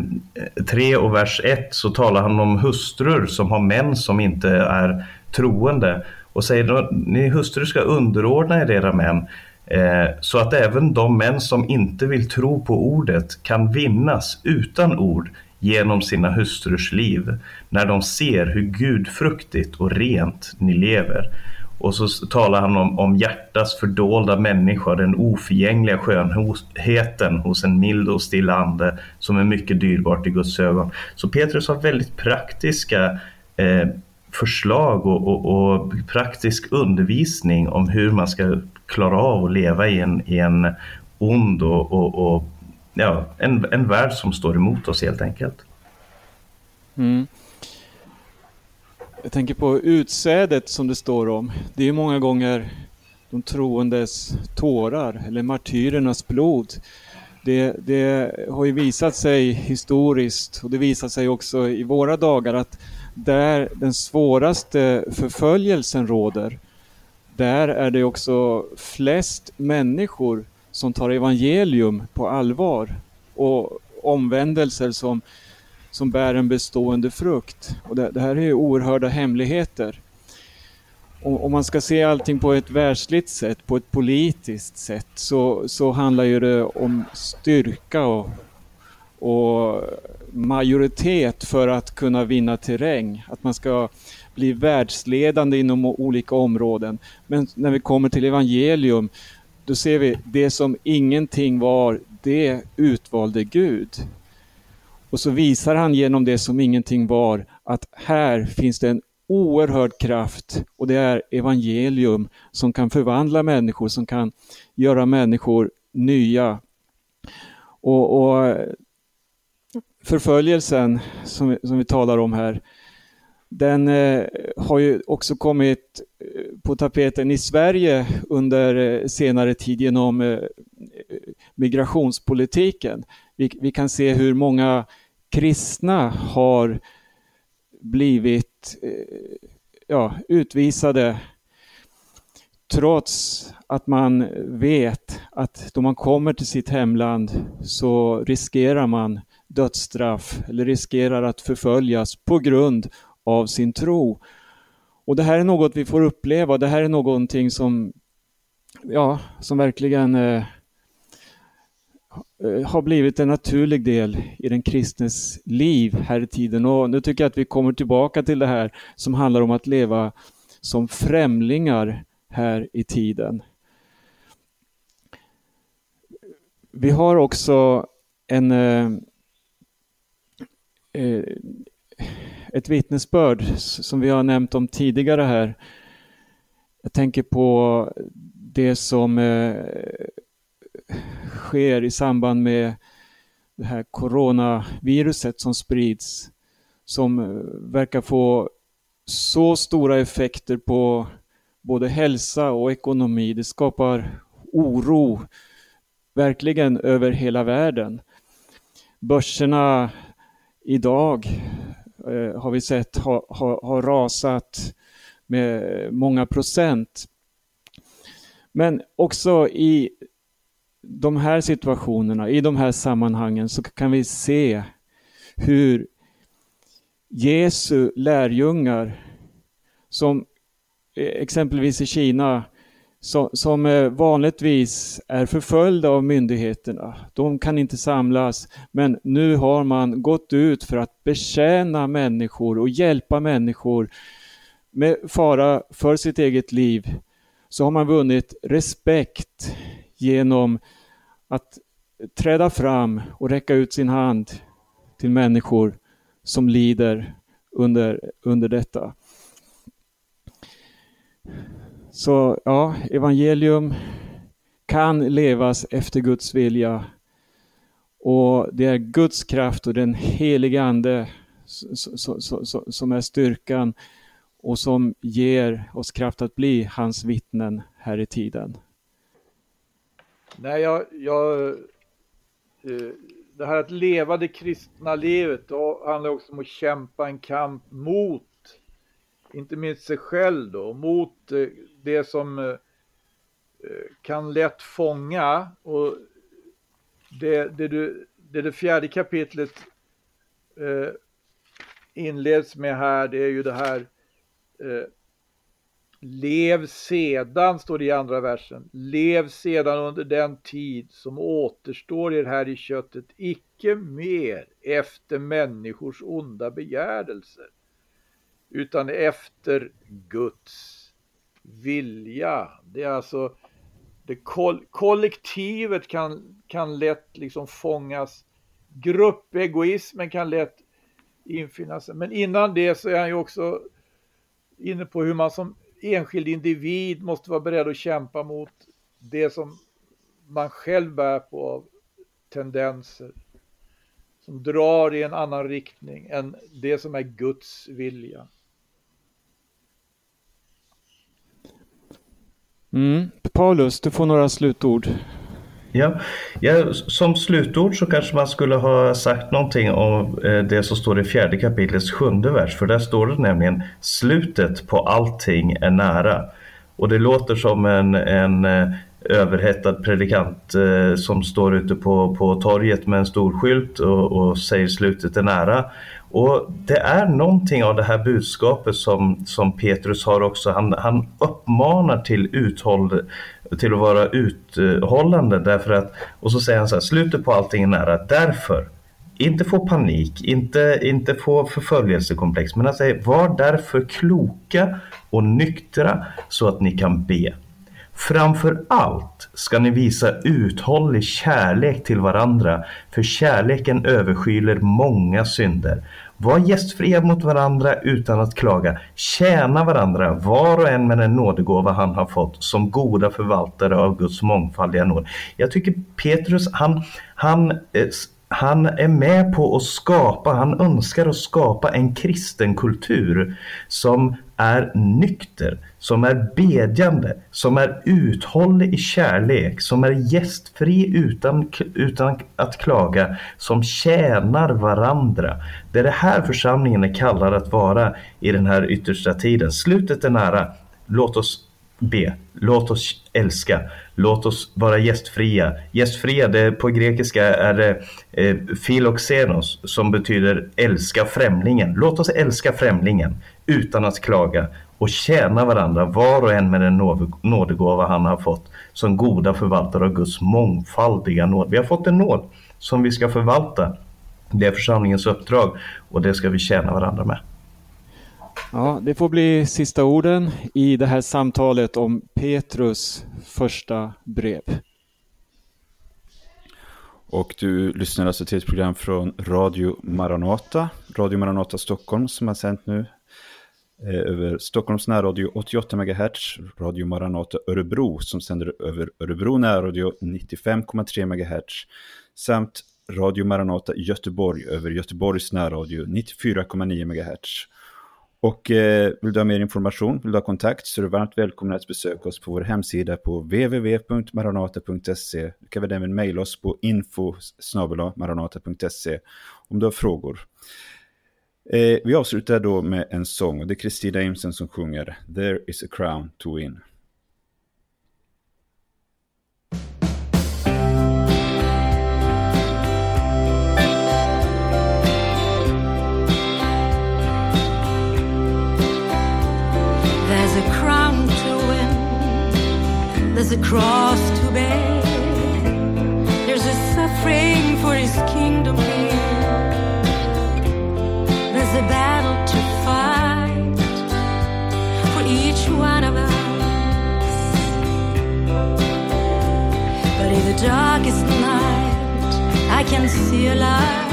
3 och vers 1 så talar han om hustrur som har män som inte är troende och säger att ni hustrur ska underordna er era män Eh, så att även de män som inte vill tro på ordet kan vinnas utan ord genom sina hustrurs liv när de ser hur gudfruktigt och rent ni lever. Och så talar han om, om hjärtas fördolda människa, den oförgängliga skönheten hos en mild och stilla ande som är mycket dyrbart i Guds ögon. Så Petrus har väldigt praktiska eh, förslag och, och, och, praktisk undervisning om hur man ska klara av att leva i en, i en ond och, och, och ja, en, en värld som står emot oss helt enkelt. Mm. Jag tänker på utsädet som det står om. Det är många gånger de troendes tårar eller martyrernas blod. Det, det, har ju visat sig historiskt och det visar sig också i våra dagar att där den svåraste förföljelsen råder, där är det också flest människor som tar evangelium på allvar och omvändelser som, som bär en bestående frukt. Och det, det här är ju oerhörda hemligheter. Om man ska se allting på ett världsligt sätt, på ett politiskt sätt, så, så handlar ju det om styrka och, och majoritet för att kunna vinna terräng. Att man ska bli världsledande inom olika områden. Men när vi kommer till evangelium, då ser vi det som ingenting var, det utvalde Gud. Och så visar han genom det som ingenting var att här finns det en oerhörd kraft och det är evangelium som kan förvandla människor, som kan göra människor nya. Och, och förföljelsen som, som vi talar om här, den eh, har ju också kommit eh, på tapeten i Sverige under eh, senare tid genom eh, migrationspolitiken. Vi, vi, kan se hur många kristna har blivit eh, ja, utvisade trots att man vet att då man kommer till sitt hemland så riskerar man dödsstraff eller riskerar att förföljas på grund av sin tro. Och det här är något vi får uppleva, det här är någonting som, ja, som verkligen eh, eh, har blivit en naturlig del i den kristnes liv här i tiden. Och nu tycker jag att vi kommer tillbaka till det här som handlar om att leva som främlingar här i tiden. Vi har också en eh Eh, ett vittnesbörd som vi har nämnt om tidigare här. Jag tänker på det som eh, sker i samband med det här coronaviruset som sprids som eh, verkar få så stora effekter på både hälsa och ekonomi. Det skapar oro verkligen över hela världen. Börserna idag eh, har vi sett har ha, ha rasat med många procent. Men också i de här situationerna, i de här sammanhangen så kan vi se hur Jesu lärjungar som eh, exempelvis i Kina som som eh, vanligtvis är förföljda av myndigheterna. De kan inte samlas, men nu har man gått ut för att betjäna människor och hjälpa människor med fara för sitt eget liv. Så har man vunnit respekt genom att träda fram och räcka ut sin hand till människor som lider under, under detta. Så ja, evangelium kan levas efter Guds vilja. Och det är Guds kraft och den helige Ande som är styrkan och som ger oss kraft att bli hans vittnen här i tiden. Nej, jag, jag, eh, det här att leva det kristna livet, då handlar också om att kämpa en kamp mot, inte minst sig själv då, mot eh, det som eh, kan lätt fånga och det, det, du, det, det fjärde kapitlet eh, inleds med här, det är ju det här eh, Lev sedan, står det i andra versen. Lev sedan under den tid som återstår er här i köttet, icke mer efter människors onda begärelser, utan efter Guds vilja. Det är alltså det koll kollektivet kan, kan lätt liksom fångas. Gruppegoismen kan lätt infinna sig. Men innan det så är han ju också inne på hur man som enskild individ måste vara beredd att kämpa mot det som man själv bär på av tendenser som drar i en annan riktning än det som är Guds vilja. Mm. Paulus, du får några slutord. Ja, ja, som slutord så kanske man skulle ha sagt någonting om eh, det som står i fjärde kapitlets sjunde vers. För där står det nämligen slutet på allting är nära. Och det låter som en, en eh, överhettad predikant eh, som står ute på, på torget med en stor skylt och, och säger slutet är nära. Och det är någonting av det här budskapet som, som Petrus har också. Han, han uppmanar till uthåll, till att vara uthållande därför att, och så säger han så här, slutet på allting är nära. Därför, inte få panik, inte, inte få förföljelsekomplex, men han säger var därför kloka och nyktra så att ni kan be. Framför allt ska ni visa uthållig kärlek till varandra, för kärleken överskyler många synder. Var gästfria mot varandra utan att klaga. Tjäna varandra, var och en med den nådegåva han har fått, som goda förvaltare av Guds mångfaldiga nåd. Jag tycker Petrus, han, han eh, han är med på att skapa, han önskar att skapa en kristen kultur som är nykter, som är bedjande, som är uthållig i kärlek, som är gästfri utan, utan att klaga, som tjänar varandra. Det är det här församlingen är kallad att vara i den här yttersta tiden. Slutet är nära. Låt oss be. Låt oss älska. Låt oss vara gästfria. Gästfria, det på grekiska är det eh, philoxenos som betyder älska främlingen. Låt oss älska främlingen utan att klaga och tjäna varandra var och en med den nådegåva han har fått som goda förvaltare av Guds mångfaldiga nåd. Vi har fått en nåd som vi ska förvalta. Det är församlingens uppdrag och det ska vi tjäna varandra med. Ja, det får bli sista orden i det här samtalet om Petrus första brev. Och du lyssnar alltså till ett program från Radio Maranata, Radio Maranata Stockholm som har sänt nu Eh, över Stockholms närradio 88 MHz, Radio Maranata Örebro som sänder över Örebro närradio 95,3 MHz samt Radio Maranata Göteborg över Göteborgs närradio 94,9 MHz. Och eh, vill du ha mer information, vill du ha kontakt så är du varmt välkommen att besöka oss på vår hemsida på www.maranata.se. Du kan även mejla oss på info maranata.se om du har frågor. Eh, vi avslutar då med en sång och det är Kristina Imsen som sjunger There is a crown to win. There's a crown to win, there's a cross to bear, there's a suffering for his kingdom here, a battle to fight for each one of us. But in the darkest night, I can see a light,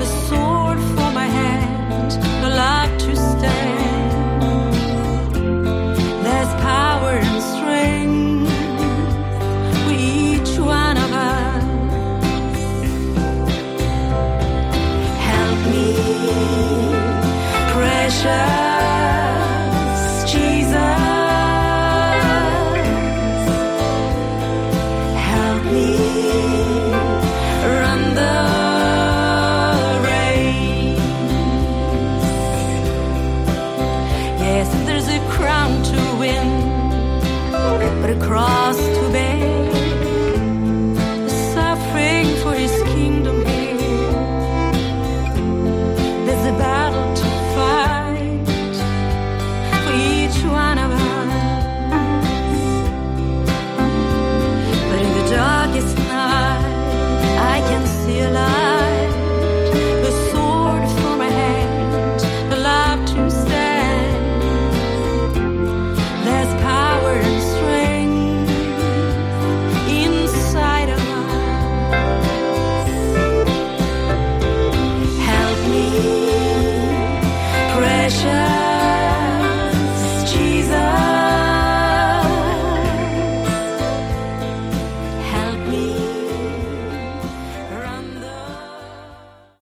the sword for my hand, the light to stand.